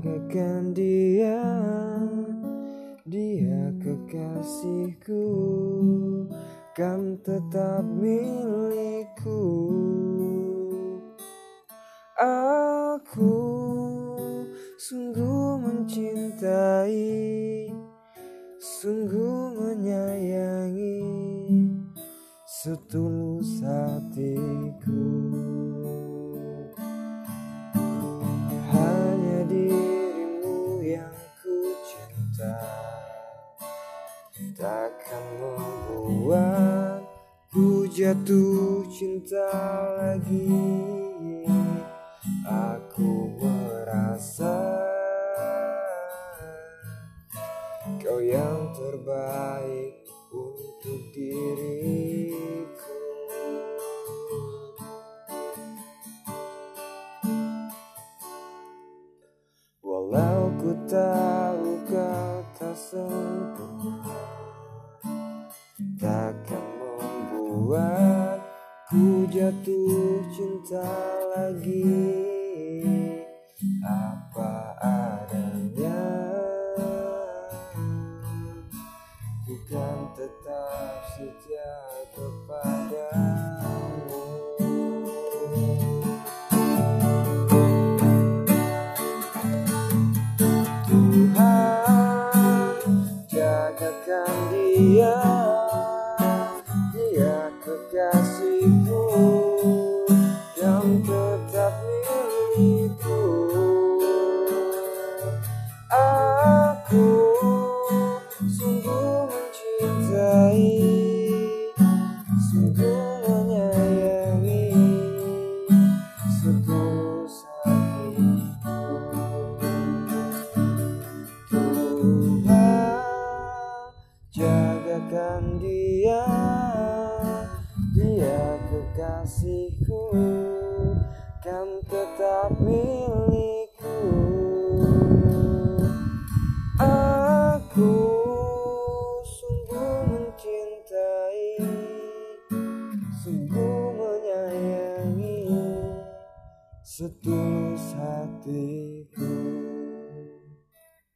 Jagakan dia Dia kekasihku. Kan tetap milikku. Aku sungguh mencintai Sungguh menyayangi Setulus hatiku Takkan membuat ku jatuh cinta lagi. Aku merasa Kau yang terbaik untuk diriku. Walau ku tahu kau tak sempurna Takkan membuat ku jatuh cinta lagi. Apa adanya Bukan tetap setia kepadamu. Tuhan Dia kekasihku Yang tetap milikku. Aku sungguh mencintai Sungguh menyayangi Setulus hatiku Tuhan jagakan Dia kekasihku Kan tetap milikku. Aku sungguh mencintai Sungguh menyayangi Setulus hatiku